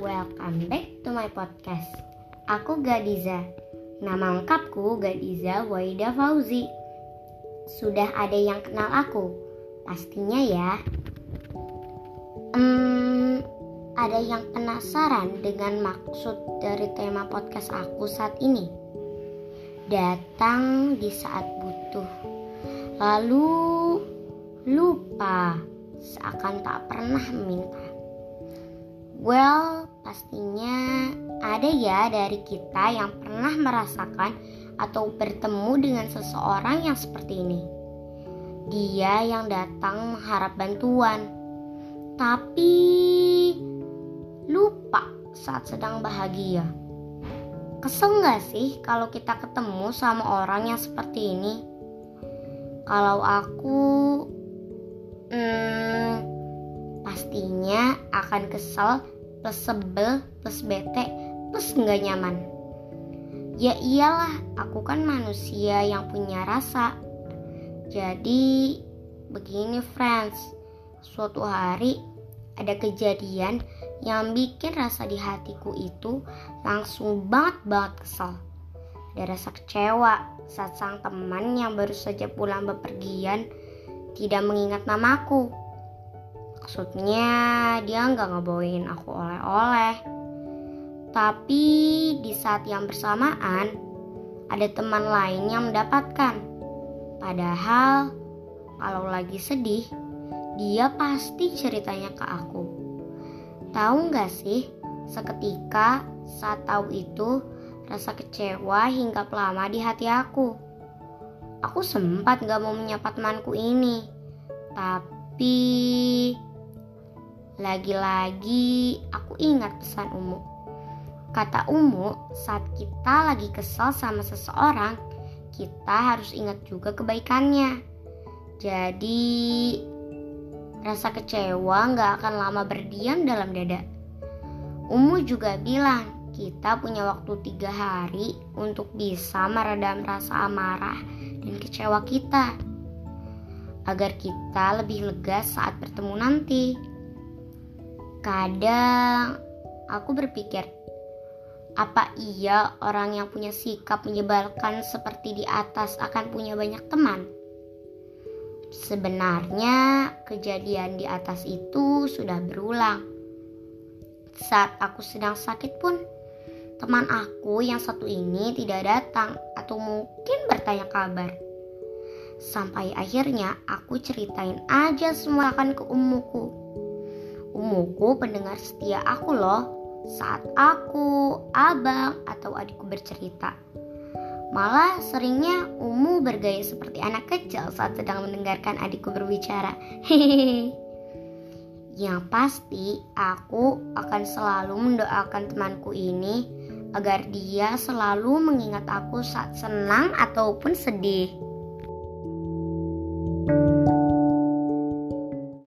welcome back to my podcast. Aku Gadiza. Nama lengkapku Gadiza Waida Fauzi. Sudah ada yang kenal aku? Pastinya ya. Hmm, ada yang penasaran dengan maksud dari tema podcast aku saat ini? Datang di saat butuh. Lalu lupa seakan tak pernah meminta. Well, pastinya ada ya dari kita yang pernah merasakan atau bertemu dengan seseorang yang seperti ini. Dia yang datang mengharap bantuan, tapi lupa saat sedang bahagia. Kesel gak sih kalau kita ketemu sama orang yang seperti ini? Kalau aku, hmm, pastinya akan kesel plus sebel plus bete plus nggak nyaman. Ya iyalah, aku kan manusia yang punya rasa. Jadi begini friends, suatu hari ada kejadian yang bikin rasa di hatiku itu langsung banget banget kesel. Ada rasa kecewa saat sang teman yang baru saja pulang bepergian tidak mengingat namaku. Maksudnya dia nggak ngebawain aku oleh-oleh. Tapi di saat yang bersamaan ada teman lain yang mendapatkan. Padahal kalau lagi sedih, dia pasti ceritanya ke aku. Tahu nggak sih, seketika saat tahu itu rasa kecewa hingga lama di hati aku. Aku sempat gak mau menyapa temanku ini, tapi lagi-lagi aku ingat pesan Umu. Kata Umu, saat kita lagi kesal sama seseorang, kita harus ingat juga kebaikannya. Jadi, rasa kecewa gak akan lama berdiam dalam dada. Umu juga bilang, kita punya waktu tiga hari untuk bisa meredam rasa amarah dan kecewa kita. Agar kita lebih lega saat bertemu nanti. Kadang aku berpikir, apa iya orang yang punya sikap menyebalkan seperti di atas akan punya banyak teman? Sebenarnya kejadian di atas itu sudah berulang. Saat aku sedang sakit pun, teman aku yang satu ini tidak datang atau mungkin bertanya kabar. Sampai akhirnya aku ceritain aja semua akan ke umuku Umuku pendengar setia aku loh saat aku, abang, atau adikku bercerita. Malah seringnya Umu bergaya seperti anak kecil saat sedang mendengarkan adikku berbicara. Hehehe. Yang pasti aku akan selalu mendoakan temanku ini agar dia selalu mengingat aku saat senang ataupun sedih.